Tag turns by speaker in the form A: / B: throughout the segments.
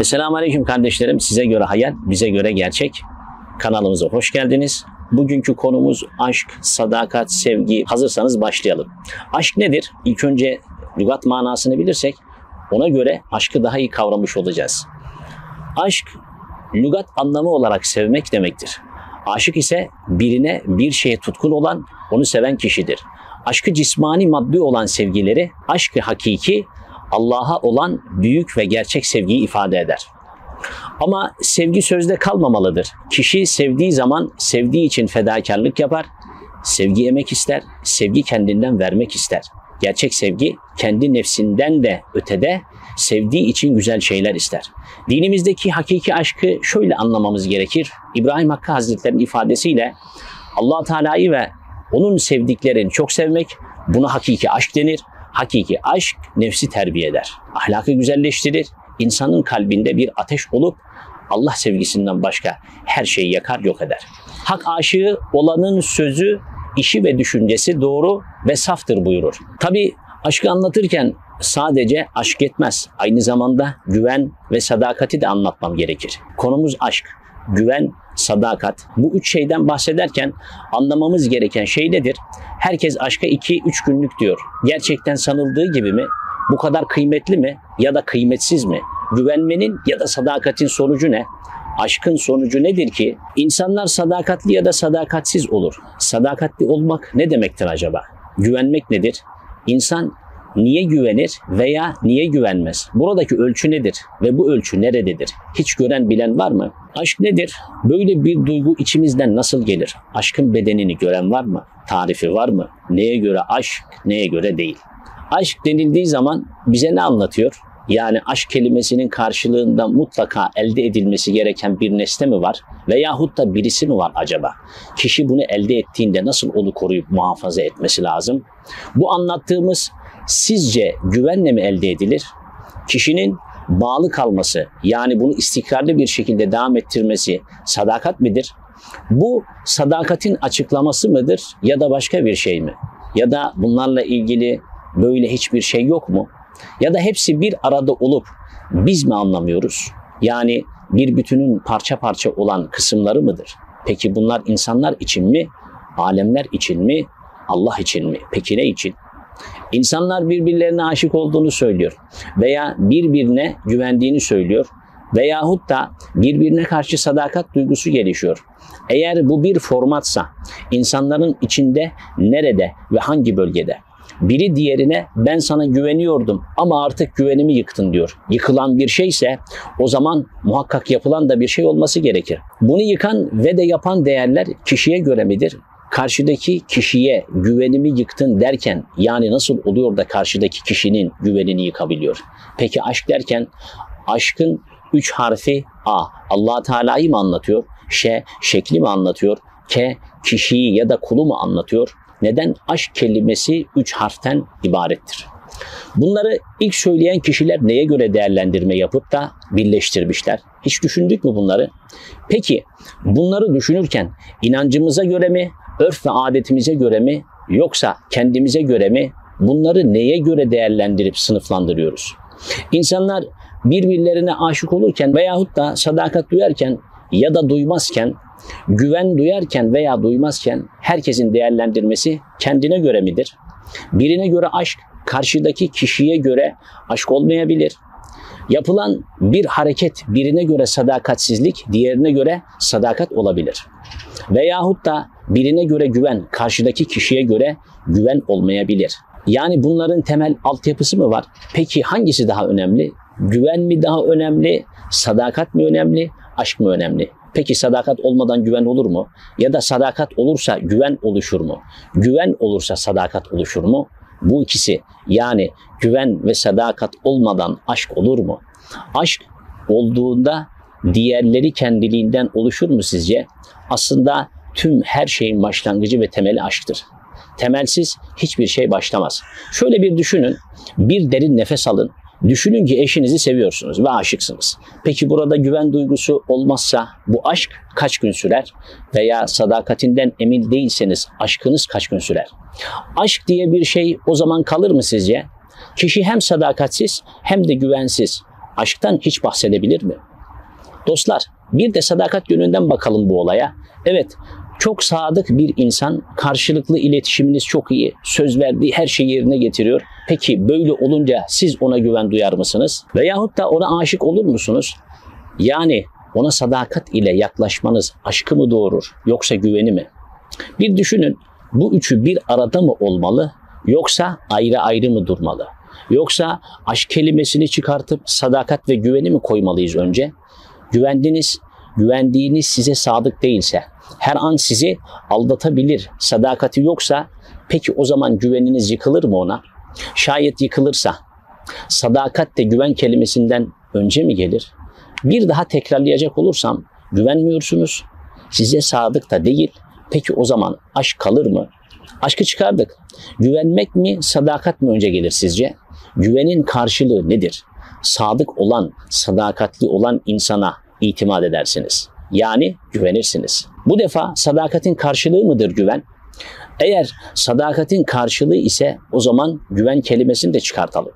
A: Esselamu Aleyküm kardeşlerim. Size göre hayal, bize göre gerçek. Kanalımıza hoş geldiniz. Bugünkü konumuz aşk, sadakat, sevgi. Hazırsanız başlayalım. Aşk nedir? İlk önce lügat manasını bilirsek ona göre aşkı daha iyi kavramış olacağız. Aşk, lügat anlamı olarak sevmek demektir. Aşık ise birine bir şeye tutkun olan, onu seven kişidir. Aşkı cismani maddi olan sevgileri, aşkı hakiki Allah'a olan büyük ve gerçek sevgiyi ifade eder. Ama sevgi sözde kalmamalıdır. Kişi sevdiği zaman sevdiği için fedakarlık yapar, sevgi emek ister, sevgi kendinden vermek ister. Gerçek sevgi kendi nefsinden de ötede sevdiği için güzel şeyler ister. Dinimizdeki hakiki aşkı şöyle anlamamız gerekir. İbrahim Hakkı Hazretleri'nin ifadesiyle allah Teala'yı ve onun sevdiklerini çok sevmek buna hakiki aşk denir. Hakiki aşk nefsi terbiye eder. Ahlakı güzelleştirir. insanın kalbinde bir ateş olup Allah sevgisinden başka her şeyi yakar yok eder. Hak aşığı olanın sözü, işi ve düşüncesi doğru ve saftır buyurur. Tabi aşkı anlatırken sadece aşk yetmez. Aynı zamanda güven ve sadakati de anlatmam gerekir. Konumuz aşk, güven, sadakat. Bu üç şeyden bahsederken anlamamız gereken şey nedir? Herkes aşka 2-3 günlük diyor. Gerçekten sanıldığı gibi mi? Bu kadar kıymetli mi ya da kıymetsiz mi? Güvenmenin ya da sadakatin sonucu ne? Aşkın sonucu nedir ki? İnsanlar sadakatli ya da sadakatsiz olur. Sadakatli olmak ne demektir acaba? Güvenmek nedir? İnsan niye güvenir veya niye güvenmez? Buradaki ölçü nedir ve bu ölçü nerededir? Hiç gören bilen var mı? Aşk nedir? Böyle bir duygu içimizden nasıl gelir? Aşkın bedenini gören var mı? Tarifi var mı? Neye göre aşk, neye göre değil? Aşk denildiği zaman bize ne anlatıyor? Yani aşk kelimesinin karşılığında mutlaka elde edilmesi gereken bir nesne mi var? Veyahut da birisi mi var acaba? Kişi bunu elde ettiğinde nasıl onu koruyup muhafaza etmesi lazım? Bu anlattığımız sizce güvenle mi elde edilir? Kişinin bağlı kalması yani bunu istikrarlı bir şekilde devam ettirmesi sadakat midir? Bu sadakatin açıklaması mıdır ya da başka bir şey mi? Ya da bunlarla ilgili böyle hiçbir şey yok mu? Ya da hepsi bir arada olup biz mi anlamıyoruz? Yani bir bütünün parça parça olan kısımları mıdır? Peki bunlar insanlar için mi? Alemler için mi? Allah için mi? Peki ne için? İnsanlar birbirlerine aşık olduğunu söylüyor veya birbirine güvendiğini söylüyor veyahut da birbirine karşı sadakat duygusu gelişiyor. Eğer bu bir formatsa insanların içinde nerede ve hangi bölgede? Biri diğerine ben sana güveniyordum ama artık güvenimi yıktın diyor. Yıkılan bir şeyse o zaman muhakkak yapılan da bir şey olması gerekir. Bunu yıkan ve de yapan değerler kişiye göre midir? Karşıdaki kişiye güvenimi yıktın derken yani nasıl oluyor da karşıdaki kişinin güvenini yıkabiliyor? Peki aşk derken aşkın üç harfi A. allah Teala'yı mı anlatıyor? Ş. Şekli mi anlatıyor? K. Kişiyi ya da kulu mu anlatıyor? Neden aşk kelimesi üç harften ibarettir? Bunları ilk söyleyen kişiler neye göre değerlendirme yapıp da birleştirmişler? Hiç düşündük mü bunları? Peki bunları düşünürken inancımıza göre mi, örf ve adetimize göre mi yoksa kendimize göre mi bunları neye göre değerlendirip sınıflandırıyoruz? İnsanlar birbirlerine aşık olurken veyahut da sadakat duyarken ya da duymazken, güven duyarken veya duymazken herkesin değerlendirmesi kendine göre midir? Birine göre aşk karşıdaki kişiye göre aşk olmayabilir. Yapılan bir hareket birine göre sadakatsizlik, diğerine göre sadakat olabilir. Veyahut da birine göre güven, karşıdaki kişiye göre güven olmayabilir. Yani bunların temel altyapısı mı var? Peki hangisi daha önemli? Güven mi daha önemli? Sadakat mi önemli? Aşk mı önemli? Peki sadakat olmadan güven olur mu? Ya da sadakat olursa güven oluşur mu? Güven olursa sadakat oluşur mu? Bu ikisi yani güven ve sadakat olmadan aşk olur mu? Aşk olduğunda diğerleri kendiliğinden oluşur mu sizce? Aslında tüm her şeyin başlangıcı ve temeli aşktır. Temelsiz hiçbir şey başlamaz. Şöyle bir düşünün, bir derin nefes alın. Düşünün ki eşinizi seviyorsunuz ve aşıksınız. Peki burada güven duygusu olmazsa bu aşk kaç gün sürer? Veya sadakatinden emin değilseniz aşkınız kaç gün sürer? Aşk diye bir şey o zaman kalır mı sizce? Kişi hem sadakatsiz hem de güvensiz aşktan hiç bahsedebilir mi? Dostlar bir de sadakat yönünden bakalım bu olaya. Evet çok sadık bir insan, karşılıklı iletişiminiz çok iyi, söz verdiği her şeyi yerine getiriyor. Peki böyle olunca siz ona güven duyar mısınız? Veyahut da ona aşık olur musunuz? Yani ona sadakat ile yaklaşmanız aşkı mı doğurur yoksa güveni mi? Bir düşünün bu üçü bir arada mı olmalı yoksa ayrı ayrı mı durmalı? Yoksa aşk kelimesini çıkartıp sadakat ve güveni mi koymalıyız önce? Güvendiniz, güvendiğiniz size sadık değilse, her an sizi aldatabilir, sadakati yoksa peki o zaman güveniniz yıkılır mı ona? Şayet yıkılırsa sadakat de güven kelimesinden önce mi gelir? Bir daha tekrarlayacak olursam güvenmiyorsunuz, size sadık da değil. Peki o zaman aşk kalır mı? Aşkı çıkardık. Güvenmek mi, sadakat mi önce gelir sizce? Güvenin karşılığı nedir? Sadık olan, sadakatli olan insana itimat edersiniz. Yani güvenirsiniz. Bu defa sadakatin karşılığı mıdır güven? Eğer sadakatin karşılığı ise o zaman güven kelimesini de çıkartalım.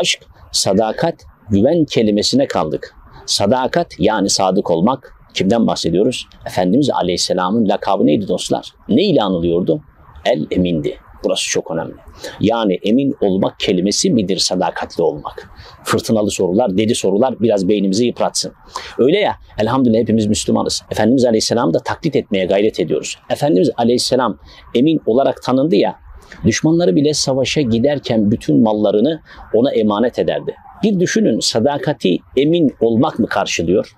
A: Aşk, sadakat, güven kelimesine kaldık. Sadakat yani sadık olmak kimden bahsediyoruz? Efendimiz Aleyhisselam'ın lakabı neydi dostlar? Ne ile anılıyordu? El emindi. Burası çok önemli. Yani emin olmak kelimesi midir sadakatli olmak? Fırtınalı sorular, dedi sorular biraz beynimizi yıpratsın. Öyle ya elhamdülillah hepimiz Müslümanız. Efendimiz Aleyhisselam'ı da taklit etmeye gayret ediyoruz. Efendimiz Aleyhisselam emin olarak tanındı ya düşmanları bile savaşa giderken bütün mallarını ona emanet ederdi. Bir düşünün sadakati emin olmak mı karşılıyor?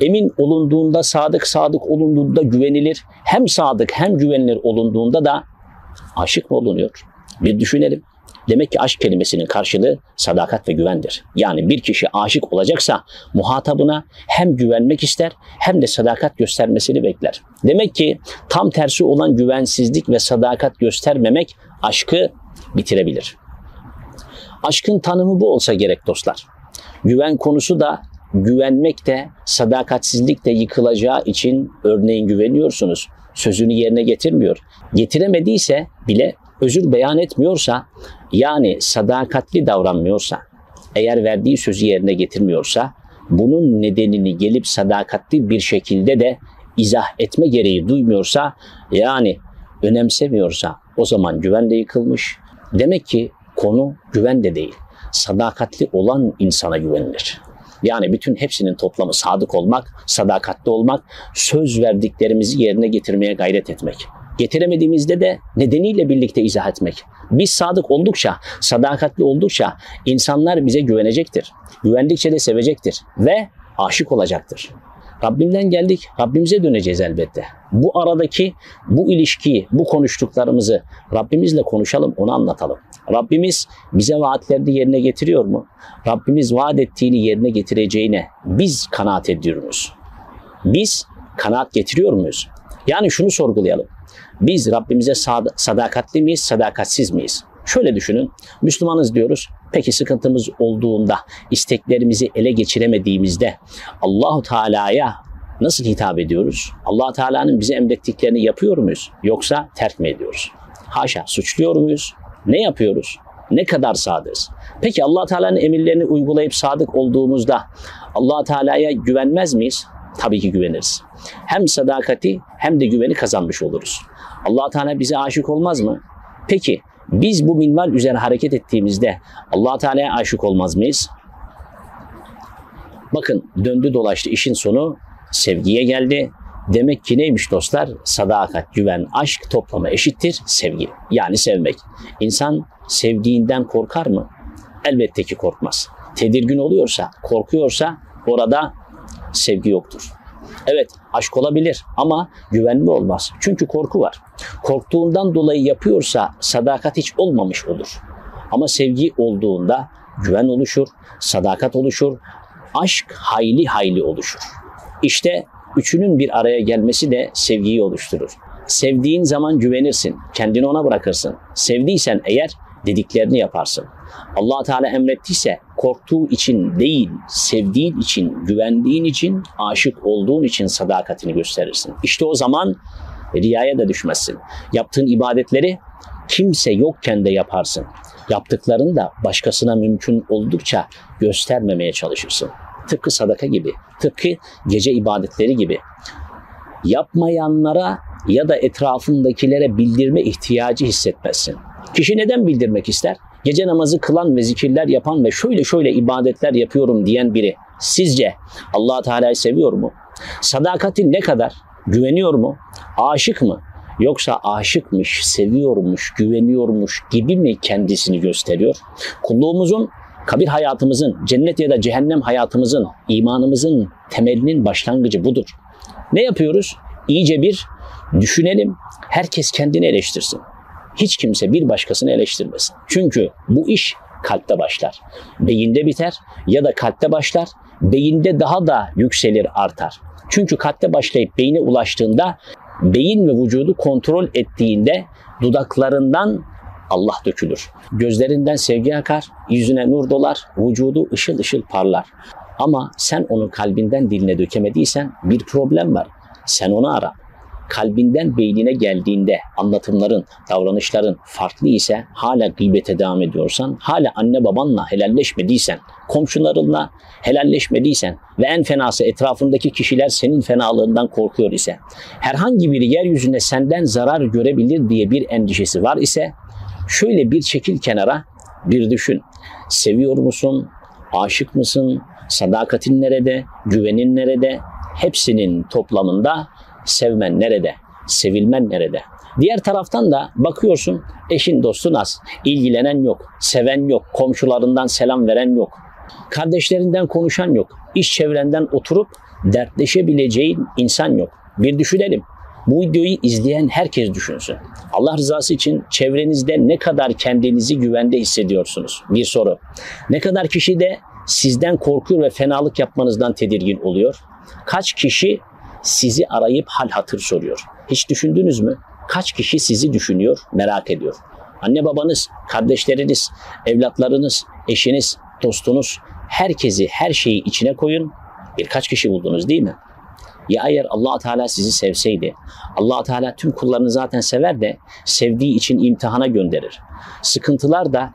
A: Emin olunduğunda sadık, sadık olunduğunda güvenilir. Hem sadık hem güvenilir olunduğunda da aşık mı olunuyor? Bir düşünelim. Demek ki aşk kelimesinin karşılığı sadakat ve güvendir. Yani bir kişi aşık olacaksa muhatabına hem güvenmek ister hem de sadakat göstermesini bekler. Demek ki tam tersi olan güvensizlik ve sadakat göstermemek aşkı bitirebilir. Aşkın tanımı bu olsa gerek dostlar. Güven konusu da güvenmek de sadakatsizlik de yıkılacağı için örneğin güveniyorsunuz. Sözünü yerine getirmiyor. Getiremediyse bile özür beyan etmiyorsa yani sadakatli davranmıyorsa eğer verdiği sözü yerine getirmiyorsa bunun nedenini gelip sadakatli bir şekilde de izah etme gereği duymuyorsa yani önemsemiyorsa o zaman güven de yıkılmış. Demek ki konu güven de değil. Sadakatli olan insana güvenilir. Yani bütün hepsinin toplamı sadık olmak, sadakatli olmak, söz verdiklerimizi yerine getirmeye gayret etmek. Getiremediğimizde de nedeniyle birlikte izah etmek. Biz sadık oldukça, sadakatli oldukça insanlar bize güvenecektir. Güvendikçe de sevecektir ve aşık olacaktır. Rabbimden geldik, Rabbimize döneceğiz elbette. Bu aradaki bu ilişkiyi, bu konuştuklarımızı Rabbimizle konuşalım, onu anlatalım. Rabbimiz bize vaatlerini yerine getiriyor mu? Rabbimiz vaat ettiğini yerine getireceğine biz kanaat ediyoruz. Biz kanaat getiriyor muyuz? Yani şunu sorgulayalım. Biz Rabbimize sad- sadakatli miyiz, sadakatsiz miyiz? Şöyle düşünün. Müslümanız diyoruz. Peki sıkıntımız olduğunda, isteklerimizi ele geçiremediğimizde Allahu Teala'ya nasıl hitap ediyoruz? Allah Teala'nın bize emrettiklerini yapıyor muyuz yoksa terk mi ediyoruz? Haşa suçluyor muyuz? Ne yapıyoruz? Ne kadar sadığız? Peki Allah Teala'nın emirlerini uygulayıp sadık olduğumuzda Allah Teala'ya güvenmez miyiz? Tabii ki güveniriz. Hem sadakati hem de güveni kazanmış oluruz. Allah Teala bize aşık olmaz mı? Peki biz bu minval üzere hareket ettiğimizde Allah Teala'ya aşık olmaz mıyız? Bakın döndü dolaştı işin sonu sevgiye geldi. Demek ki neymiş dostlar? Sadakat, güven, aşk toplamı eşittir sevgi. Yani sevmek. İnsan sevdiğinden korkar mı? Elbette ki korkmaz. Tedirgin oluyorsa, korkuyorsa orada sevgi yoktur. Evet aşk olabilir ama güvenli olmaz. Çünkü korku var. Korktuğundan dolayı yapıyorsa sadakat hiç olmamış olur. Ama sevgi olduğunda güven oluşur, sadakat oluşur, aşk hayli hayli oluşur. İşte üçünün bir araya gelmesi de sevgiyi oluşturur. Sevdiğin zaman güvenirsin, kendini ona bırakırsın. Sevdiysen eğer dediklerini yaparsın. Allah Teala emrettiyse korktuğu için değil, sevdiğin için, güvendiğin için, aşık olduğun için sadakatini gösterirsin. İşte o zaman riyaya da düşmezsin. Yaptığın ibadetleri kimse yokken de yaparsın. Yaptıklarını da başkasına mümkün oldukça göstermemeye çalışırsın. Tıpkı sadaka gibi, tıpkı gece ibadetleri gibi. Yapmayanlara ya da etrafındakilere bildirme ihtiyacı hissetmezsin. Kişi neden bildirmek ister? Gece namazı kılan ve zikirler yapan ve şöyle şöyle ibadetler yapıyorum diyen biri sizce Allah Teala'yı seviyor mu? Sadakati ne kadar? Güveniyor mu? Aşık mı? Yoksa aşıkmış, seviyormuş, güveniyormuş gibi mi kendisini gösteriyor? Kulluğumuzun, kabir hayatımızın, cennet ya da cehennem hayatımızın, imanımızın temelinin başlangıcı budur. Ne yapıyoruz? İyice bir düşünelim, herkes kendini eleştirsin. Hiç kimse bir başkasını eleştirmesin. Çünkü bu iş kalpte başlar. Beyinde biter ya da kalpte başlar, beyinde daha da yükselir, artar. Çünkü kalpte başlayıp beyine ulaştığında beyin ve vücudu kontrol ettiğinde dudaklarından Allah dökülür. Gözlerinden sevgi akar, yüzüne nur dolar, vücudu ışıl ışıl parlar. Ama sen onu kalbinden diline dökemediysen bir problem var. Sen onu ara. Kalbinden beynine geldiğinde anlatımların, davranışların farklı ise hala gıybete devam ediyorsan, hala anne babanla helalleşmediysen, komşularınla helalleşmediysen ve en fenası etrafındaki kişiler senin fenalığından korkuyor ise, herhangi biri yeryüzünde senden zarar görebilir diye bir endişesi var ise, şöyle bir çekil kenara, bir düşün. Seviyor musun? Aşık mısın? Sadakatin nerede? Güvenin nerede? Hepsinin toplamında sevmen nerede? Sevilmen nerede? Diğer taraftan da bakıyorsun eşin dostun az, ilgilenen yok, seven yok, komşularından selam veren yok, kardeşlerinden konuşan yok, iş çevrenden oturup dertleşebileceğin insan yok. Bir düşünelim. Bu videoyu izleyen herkes düşünsün. Allah rızası için çevrenizde ne kadar kendinizi güvende hissediyorsunuz? Bir soru. Ne kadar kişi de sizden korkuyor ve fenalık yapmanızdan tedirgin oluyor? Kaç kişi sizi arayıp hal hatır soruyor? Hiç düşündünüz mü? Kaç kişi sizi düşünüyor, merak ediyor? Anne babanız, kardeşleriniz, evlatlarınız, eşiniz, dostunuz, herkesi, her şeyi içine koyun. Birkaç kişi buldunuz değil mi? Ya eğer allah Teala sizi sevseydi, allah Teala tüm kullarını zaten sever de sevdiği için imtihana gönderir. Sıkıntılar da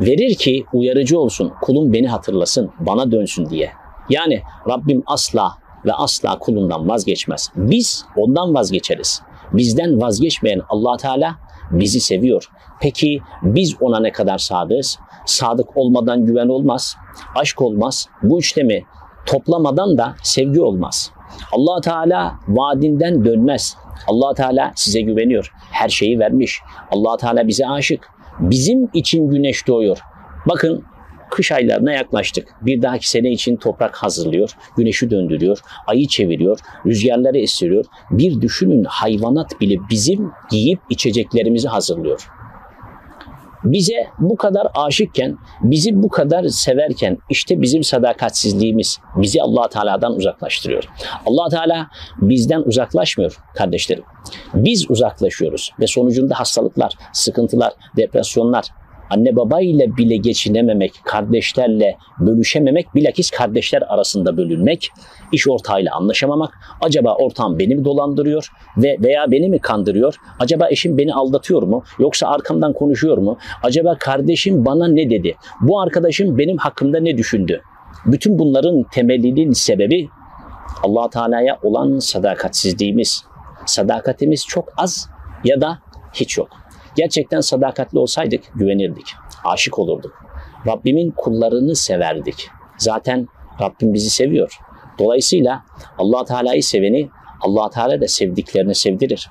A: verir ki uyarıcı olsun, kulum beni hatırlasın, bana dönsün diye. Yani Rabbim asla ve asla kulundan vazgeçmez. Biz ondan vazgeçeriz. Bizden vazgeçmeyen allah Teala bizi seviyor. Peki biz ona ne kadar sadığız? Sadık olmadan güven olmaz, aşk olmaz. Bu üçlemi toplamadan da sevgi olmaz. allah Teala vaadinden dönmez. allah Teala size güveniyor. Her şeyi vermiş. allah Teala bize aşık. Bizim için güneş doğuyor. Bakın kış aylarına yaklaştık. Bir dahaki sene için toprak hazırlıyor, güneşi döndürüyor, ayı çeviriyor, rüzgarları estiriyor. Bir düşünün hayvanat bile bizim giyip içeceklerimizi hazırlıyor bize bu kadar aşıkken, bizi bu kadar severken işte bizim sadakatsizliğimiz bizi Allah Teala'dan uzaklaştırıyor. Allah Teala bizden uzaklaşmıyor kardeşlerim. Biz uzaklaşıyoruz ve sonucunda hastalıklar, sıkıntılar, depresyonlar, anne baba ile bile geçinememek, kardeşlerle bölüşememek, bilakis kardeşler arasında bölünmek, iş ortağıyla anlaşamamak, acaba ortağım beni mi dolandırıyor ve veya beni mi kandırıyor? Acaba eşim beni aldatıyor mu? Yoksa arkamdan konuşuyor mu? Acaba kardeşim bana ne dedi? Bu arkadaşım benim hakkımda ne düşündü? Bütün bunların temelinin sebebi Allah Teala'ya olan sadakatsizliğimiz. Sadakatimiz çok az ya da hiç yok. Gerçekten sadakatli olsaydık güvenirdik, aşık olurduk. Rabbimin kullarını severdik. Zaten Rabbim bizi seviyor. Dolayısıyla Allah Teala'yı seveni Allah Teala da sevdiklerini sevdirir.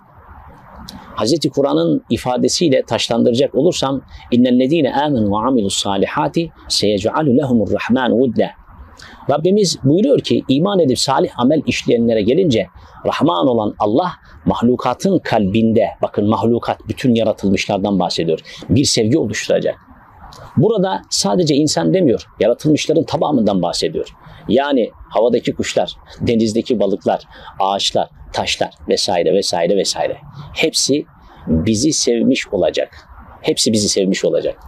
A: Hz. Kur'an'ın ifadesiyle taşlandıracak olursam innellezine amenu ve amilus salihati seyec'alu lehumur rahman vudle. Rabbimiz buyuruyor ki iman edip salih amel işleyenlere gelince Rahman olan Allah mahlukatın kalbinde bakın mahlukat bütün yaratılmışlardan bahsediyor. Bir sevgi oluşturacak. Burada sadece insan demiyor. Yaratılmışların tamamından bahsediyor. Yani havadaki kuşlar, denizdeki balıklar, ağaçlar, taşlar vesaire vesaire vesaire. Hepsi bizi sevmiş olacak. Hepsi bizi sevmiş olacak.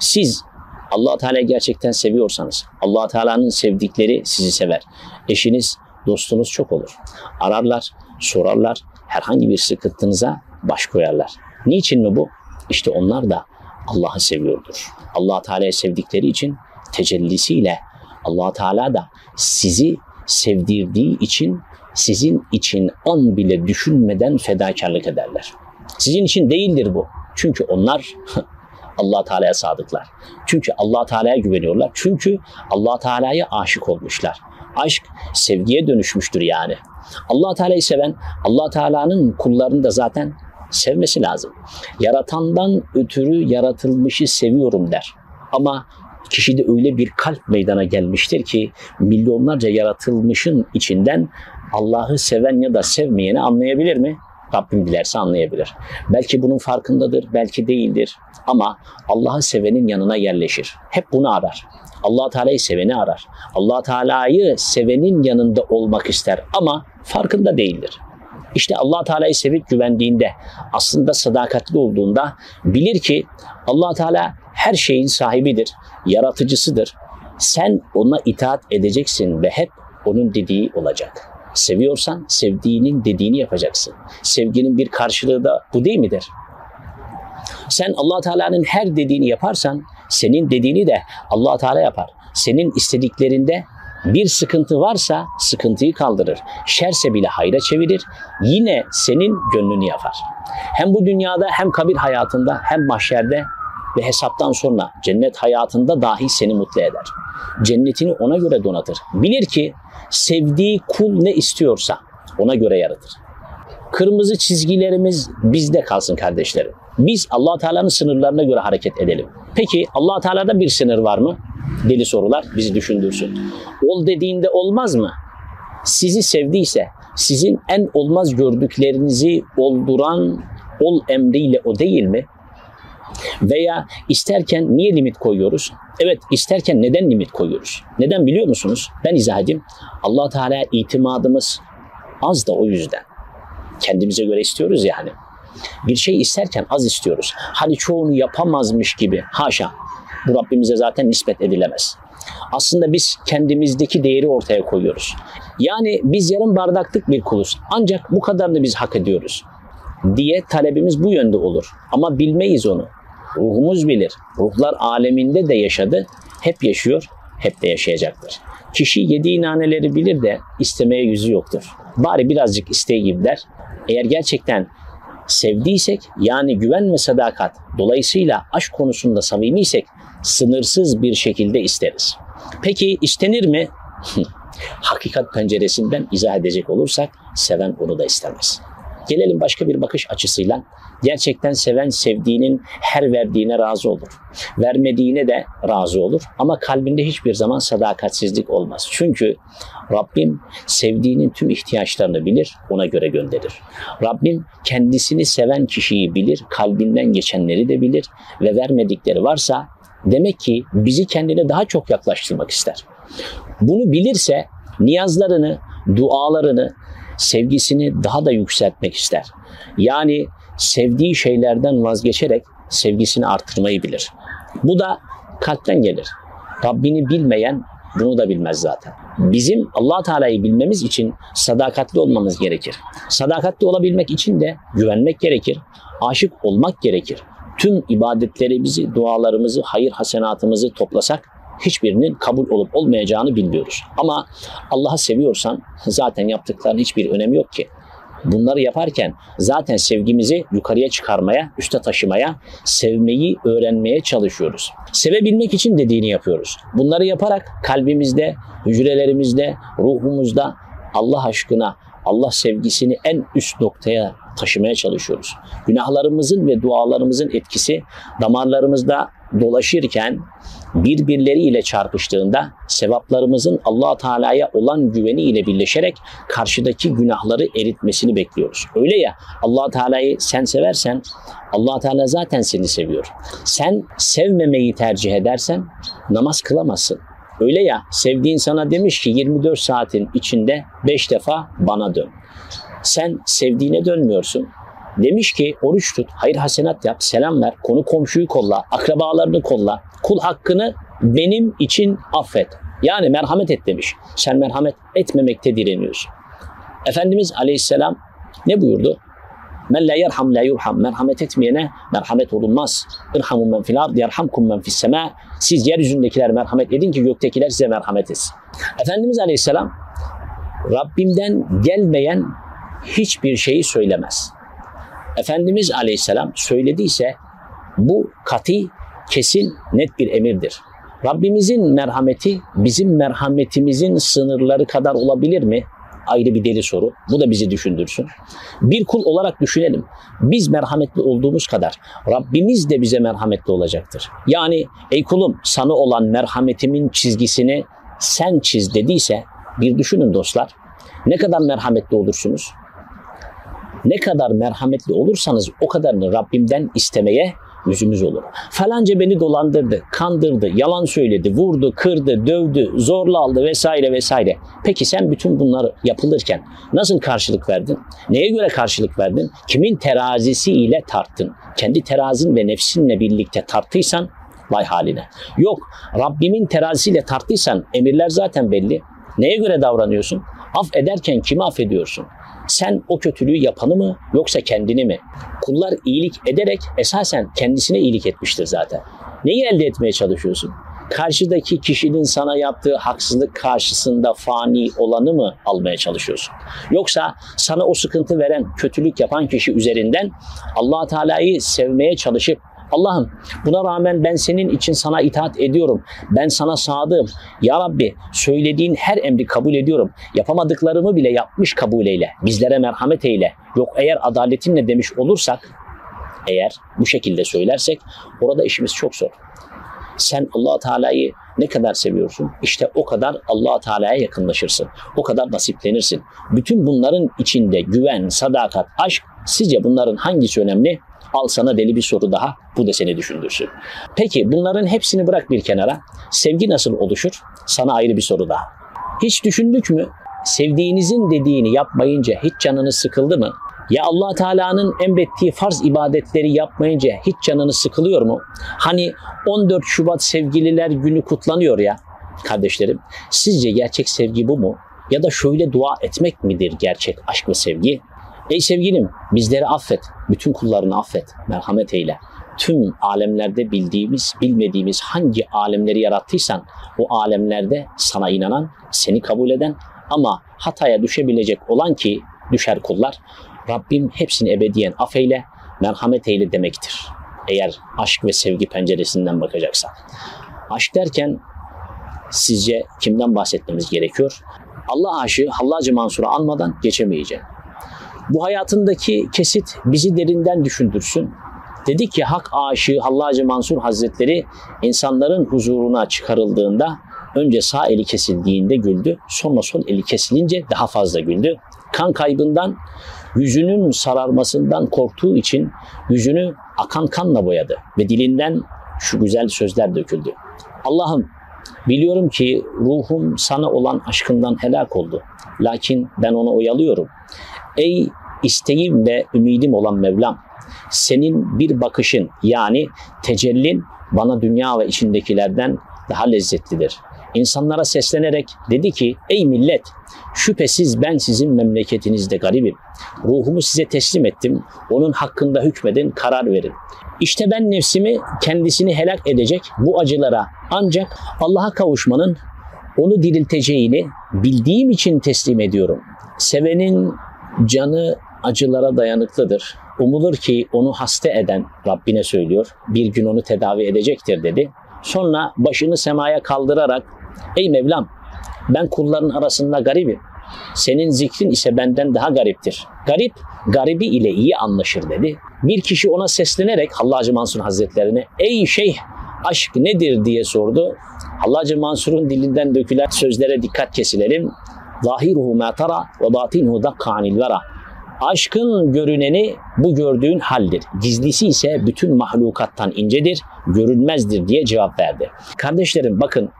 A: Siz Allah Teala'yı gerçekten seviyorsanız, Allah Teala'nın sevdikleri sizi sever. Eşiniz, dostunuz çok olur. Ararlar, sorarlar, herhangi bir sıkıntınıza baş koyarlar. Niçin mi bu? İşte onlar da Allah'ı seviyordur. Allah Teala'yı sevdikleri için tecellisiyle Allah Teala da sizi sevdirdiği için sizin için an bile düşünmeden fedakarlık ederler. Sizin için değildir bu. Çünkü onlar Allah Teala'ya sadıklar. Çünkü Allah Teala'ya güveniyorlar. Çünkü Allah Teala'ya aşık olmuşlar. Aşk sevgiye dönüşmüştür yani. Allah Teala'yı seven Allah Teala'nın kullarını da zaten sevmesi lazım. Yaratandan ötürü yaratılmışı seviyorum der. Ama kişide öyle bir kalp meydana gelmiştir ki milyonlarca yaratılmışın içinden Allah'ı seven ya da sevmeyeni anlayabilir mi? Rabbim dilerse anlayabilir. Belki bunun farkındadır, belki değildir. Ama Allah'ı sevenin yanına yerleşir. Hep bunu arar. Allah Teala'yı seveni arar. Allah Teala'yı sevenin yanında olmak ister ama farkında değildir. İşte Allah Teala'yı sevip güvendiğinde, aslında sadakatli olduğunda bilir ki Allah Teala her şeyin sahibidir, yaratıcısıdır. Sen ona itaat edeceksin ve hep onun dediği olacak. Seviyorsan sevdiğinin dediğini yapacaksın. Sevginin bir karşılığı da bu değil midir? Sen Allah Teala'nın her dediğini yaparsan senin dediğini de Allah Teala yapar. Senin istediklerinde bir sıkıntı varsa sıkıntıyı kaldırır. Şerse bile hayra çevirir. Yine senin gönlünü yapar. Hem bu dünyada hem kabir hayatında hem mahşerde ve hesaptan sonra cennet hayatında dahi seni mutlu eder. Cennetini ona göre donatır. Bilir ki sevdiği kul ne istiyorsa ona göre yaratır. Kırmızı çizgilerimiz bizde kalsın kardeşlerim. Biz Allah Teala'nın sınırlarına göre hareket edelim. Peki Allah Teala'da bir sınır var mı? Deli sorular bizi düşündürsün. Ol dediğinde olmaz mı? Sizi sevdiyse, sizin en olmaz gördüklerinizi olduran ol emriyle o değil mi? Veya isterken niye limit koyuyoruz? Evet isterken neden limit koyuyoruz? Neden biliyor musunuz? Ben izah edeyim. Allah Teala'ya itimadımız az da o yüzden. Kendimize göre istiyoruz yani. Bir şey isterken az istiyoruz. Hani çoğunu yapamazmış gibi. Haşa. Bu Rabbimize zaten nispet edilemez. Aslında biz kendimizdeki değeri ortaya koyuyoruz. Yani biz yarım bardaklık bir kuluz. Ancak bu kadarını biz hak ediyoruz diye talebimiz bu yönde olur. Ama bilmeyiz onu. Ruhumuz bilir. Ruhlar aleminde de yaşadı. Hep yaşıyor, hep de yaşayacaktır. Kişi yediği naneleri bilir de istemeye yüzü yoktur. Bari birazcık isteği gibi der. Eğer gerçekten sevdiysek yani güven ve sadakat dolayısıyla aşk konusunda samimiysek sınırsız bir şekilde isteriz. Peki istenir mi? Hakikat penceresinden izah edecek olursak seven onu da istemez. Gelelim başka bir bakış açısıyla. Gerçekten seven sevdiğinin her verdiğine razı olur. Vermediğine de razı olur. Ama kalbinde hiçbir zaman sadakatsizlik olmaz. Çünkü Rabbim sevdiğinin tüm ihtiyaçlarını bilir, ona göre gönderir. Rabbim kendisini seven kişiyi bilir, kalbinden geçenleri de bilir ve vermedikleri varsa demek ki bizi kendine daha çok yaklaştırmak ister. Bunu bilirse niyazlarını, dualarını, sevgisini daha da yükseltmek ister. Yani sevdiği şeylerden vazgeçerek sevgisini artırmayı bilir. Bu da kalpten gelir. Rabbini bilmeyen bunu da bilmez zaten. Bizim Allah Teala'yı bilmemiz için sadakatli olmamız gerekir. Sadakatli olabilmek için de güvenmek gerekir. Aşık olmak gerekir. Tüm ibadetlerimizi, dualarımızı, hayır hasenatımızı toplasak hiçbirinin kabul olup olmayacağını bilmiyoruz. Ama Allah'ı seviyorsan zaten yaptıkların hiçbir önemi yok ki. Bunları yaparken zaten sevgimizi yukarıya çıkarmaya, üste taşımaya, sevmeyi öğrenmeye çalışıyoruz. Sevebilmek için dediğini yapıyoruz. Bunları yaparak kalbimizde, hücrelerimizde, ruhumuzda Allah aşkına, Allah sevgisini en üst noktaya taşımaya çalışıyoruz. Günahlarımızın ve dualarımızın etkisi damarlarımızda dolaşırken birbirleriyle çarpıştığında sevaplarımızın Allah Teala'ya olan güveni ile birleşerek karşıdaki günahları eritmesini bekliyoruz. Öyle ya Allah Teala'yı sen seversen Allah Teala zaten seni seviyor. Sen sevmemeyi tercih edersen namaz kılamazsın. Öyle ya sevdiğin sana demiş ki 24 saatin içinde 5 defa bana dön. Sen sevdiğine dönmüyorsun. Demiş ki oruç tut, hayır hasenat yap, selam ver, konu komşuyu kolla, akrabalarını kolla, kul hakkını benim için affet. Yani merhamet et demiş. Sen merhamet etmemekte direniyorsun. Efendimiz Aleyhisselam ne buyurdu? Men la yerham la yurham. Merhamet etmeyene merhamet olunmaz. İrhamu men fil ard yerhamkum men fis sema. Siz yeryüzündekiler merhamet edin ki göktekiler size merhamet etsin. Efendimiz Aleyhisselam Rabbimden gelmeyen hiçbir şeyi söylemez. Efendimiz Aleyhisselam söylediyse bu kati, kesin, net bir emirdir. Rabbimizin merhameti bizim merhametimizin sınırları kadar olabilir mi? Ayrı bir deli soru. Bu da bizi düşündürsün. Bir kul olarak düşünelim. Biz merhametli olduğumuz kadar Rabbimiz de bize merhametli olacaktır. Yani ey kulum sana olan merhametimin çizgisini sen çiz dediyse bir düşünün dostlar. Ne kadar merhametli olursunuz? Ne kadar merhametli olursanız o kadarını Rabbimden istemeye yüzümüz olur. Falanca beni dolandırdı, kandırdı, yalan söyledi, vurdu, kırdı, dövdü, zorla aldı vesaire vesaire. Peki sen bütün bunları yapılırken nasıl karşılık verdin? Neye göre karşılık verdin? Kimin terazisiyle tarttın? Kendi terazin ve nefsinle birlikte tarttıysan vay haline. Yok Rabbimin terazisiyle tarttıysan emirler zaten belli. Neye göre davranıyorsun? Af ederken kimi affediyorsun? Sen o kötülüğü yapanı mı yoksa kendini mi? Kullar iyilik ederek esasen kendisine iyilik etmiştir zaten. Neyi elde etmeye çalışıyorsun? Karşıdaki kişinin sana yaptığı haksızlık karşısında fani olanı mı almaya çalışıyorsun? Yoksa sana o sıkıntı veren, kötülük yapan kişi üzerinden Allah Teala'yı sevmeye çalışıp Allah'ım buna rağmen ben senin için sana itaat ediyorum. Ben sana sadığım. Ya Rabbi söylediğin her emri kabul ediyorum. Yapamadıklarımı bile yapmış kabul eyle. Bizlere merhamet eyle. Yok eğer adaletinle demiş olursak eğer bu şekilde söylersek orada işimiz çok zor. Sen Allah Teala'yı ne kadar seviyorsun? İşte o kadar Allah Teala'ya yakınlaşırsın. O kadar nasiplenirsin. Bütün bunların içinde güven, sadakat, aşk sizce bunların hangisi önemli? Al sana deli bir soru daha. Bu da seni düşündürsün. Peki bunların hepsini bırak bir kenara. Sevgi nasıl oluşur? Sana ayrı bir soru daha. Hiç düşündük mü? Sevdiğinizin dediğini yapmayınca hiç canınız sıkıldı mı? Ya Allah Teala'nın emrettiği farz ibadetleri yapmayınca hiç canınız sıkılıyor mu? Hani 14 Şubat Sevgililer Günü kutlanıyor ya kardeşlerim. Sizce gerçek sevgi bu mu? Ya da şöyle dua etmek midir gerçek aşk ve sevgi? Ey sevgilim bizleri affet, bütün kullarını affet, merhamet eyle. Tüm alemlerde bildiğimiz, bilmediğimiz hangi alemleri yarattıysan o alemlerde sana inanan, seni kabul eden ama hataya düşebilecek olan ki düşer kullar. Rabbim hepsini ebediyen affeyle, merhamet eyle demektir. Eğer aşk ve sevgi penceresinden bakacaksan. Aşk derken sizce kimden bahsetmemiz gerekiyor? Allah aşığı Hallacı Mansur'u anmadan geçemeyeceğim. Bu hayatındaki kesit bizi derinden düşündürsün. Dedi ki hak aşığı Hallacı Mansur Hazretleri insanların huzuruna çıkarıldığında önce sağ eli kesildiğinde güldü. Sonra sol eli kesilince daha fazla güldü. Kan kaybından, yüzünün sararmasından korktuğu için yüzünü akan kanla boyadı ve dilinden şu güzel sözler döküldü. Allah'ım biliyorum ki ruhum sana olan aşkından helak oldu. Lakin ben onu oyalıyorum. Ey isteğim ve ümidim olan Mevlam, senin bir bakışın yani tecellin bana dünya ve içindekilerden daha lezzetlidir. İnsanlara seslenerek dedi ki ey millet şüphesiz ben sizin memleketinizde garibim. Ruhumu size teslim ettim. Onun hakkında hükmedin, karar verin. İşte ben nefsimi kendisini helak edecek bu acılara ancak Allah'a kavuşmanın onu dirilteceğini bildiğim için teslim ediyorum. Sevenin canı acılara dayanıklıdır. Umulur ki onu hasta eden Rabbine söylüyor. Bir gün onu tedavi edecektir dedi. Sonra başını semaya kaldırarak Ey Mevlam ben kulların arasında garibim. Senin zikrin ise benden daha gariptir. Garip, garibi ile iyi anlaşır dedi. Bir kişi ona seslenerek Hallacı Mansur Hazretlerine Ey şeyh aşk nedir diye sordu. Hallacı Mansur'un dilinden dökülen sözlere dikkat kesilelim. Zahiruhu ma tara ve batinuhu dakka vera. Aşkın görüneni bu gördüğün haldir. Gizlisi ise bütün mahlukattan incedir, görünmezdir diye cevap verdi. Kardeşlerim bakın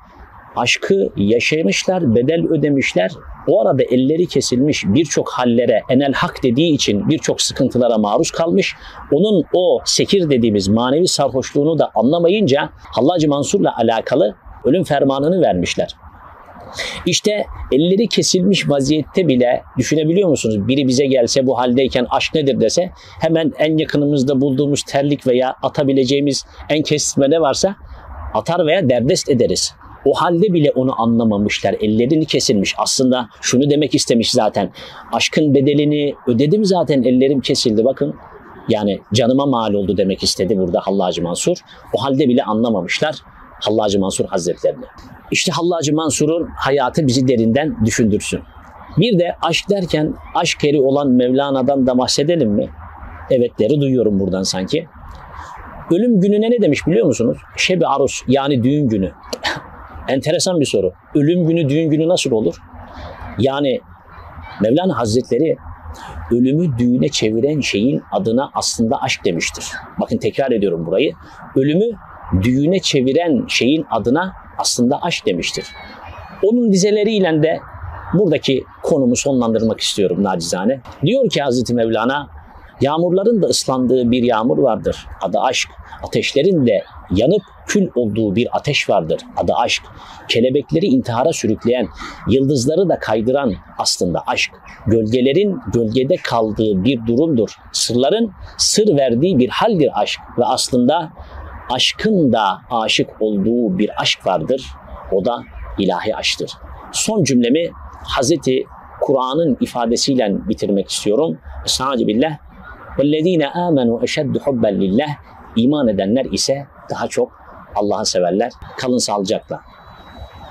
A: aşkı yaşamışlar, bedel ödemişler. O arada elleri kesilmiş birçok hallere enel hak dediği için birçok sıkıntılara maruz kalmış. Onun o sekir dediğimiz manevi sarhoşluğunu da anlamayınca Hallacı Mansur'la alakalı ölüm fermanını vermişler. İşte elleri kesilmiş vaziyette bile düşünebiliyor musunuz? Biri bize gelse bu haldeyken aşk nedir dese hemen en yakınımızda bulduğumuz terlik veya atabileceğimiz en kestirme ne varsa atar veya derdest ederiz. O halde bile onu anlamamışlar. Ellerini kesilmiş. Aslında şunu demek istemiş zaten. Aşkın bedelini ödedim zaten ellerim kesildi. Bakın yani canıma mal oldu demek istedi burada Hallacı Mansur. O halde bile anlamamışlar Hallacı Mansur Hazretlerini. İşte Hallacı Mansur'un hayatı bizi derinden düşündürsün. Bir de aşk derken aşk eri olan Mevlana'dan da bahsedelim mi? Evetleri duyuyorum buradan sanki. Ölüm gününe ne demiş biliyor musunuz? Şebi arus yani düğün günü. Enteresan bir soru. Ölüm günü düğün günü nasıl olur? Yani Mevlana Hazretleri ölümü düğüne çeviren şeyin adına aslında aşk demiştir. Bakın tekrar ediyorum burayı. Ölümü düğüne çeviren şeyin adına aslında aşk demiştir. Onun dizeleriyle de buradaki konumu sonlandırmak istiyorum nacizane. Diyor ki Hazreti Mevlana, yağmurların da ıslandığı bir yağmur vardır. Adı aşk. Ateşlerin de yanıp kül olduğu bir ateş vardır. Adı aşk. Kelebekleri intihara sürükleyen, yıldızları da kaydıran aslında aşk. Gölgelerin gölgede kaldığı bir durumdur. Sırların sır verdiği bir haldir aşk. Ve aslında aşkın da aşık olduğu bir aşk vardır. O da ilahi aşktır. Son cümlemi Hazreti Kur'an'ın ifadesiyle bitirmek istiyorum. Estaizu billah. وَالَّذ۪ينَ آمَنُوا اَشَدُّ حُبًّا لِلّٰهِ İman edenler ise daha çok Allah'ı severler. Kalın sağlıcakla.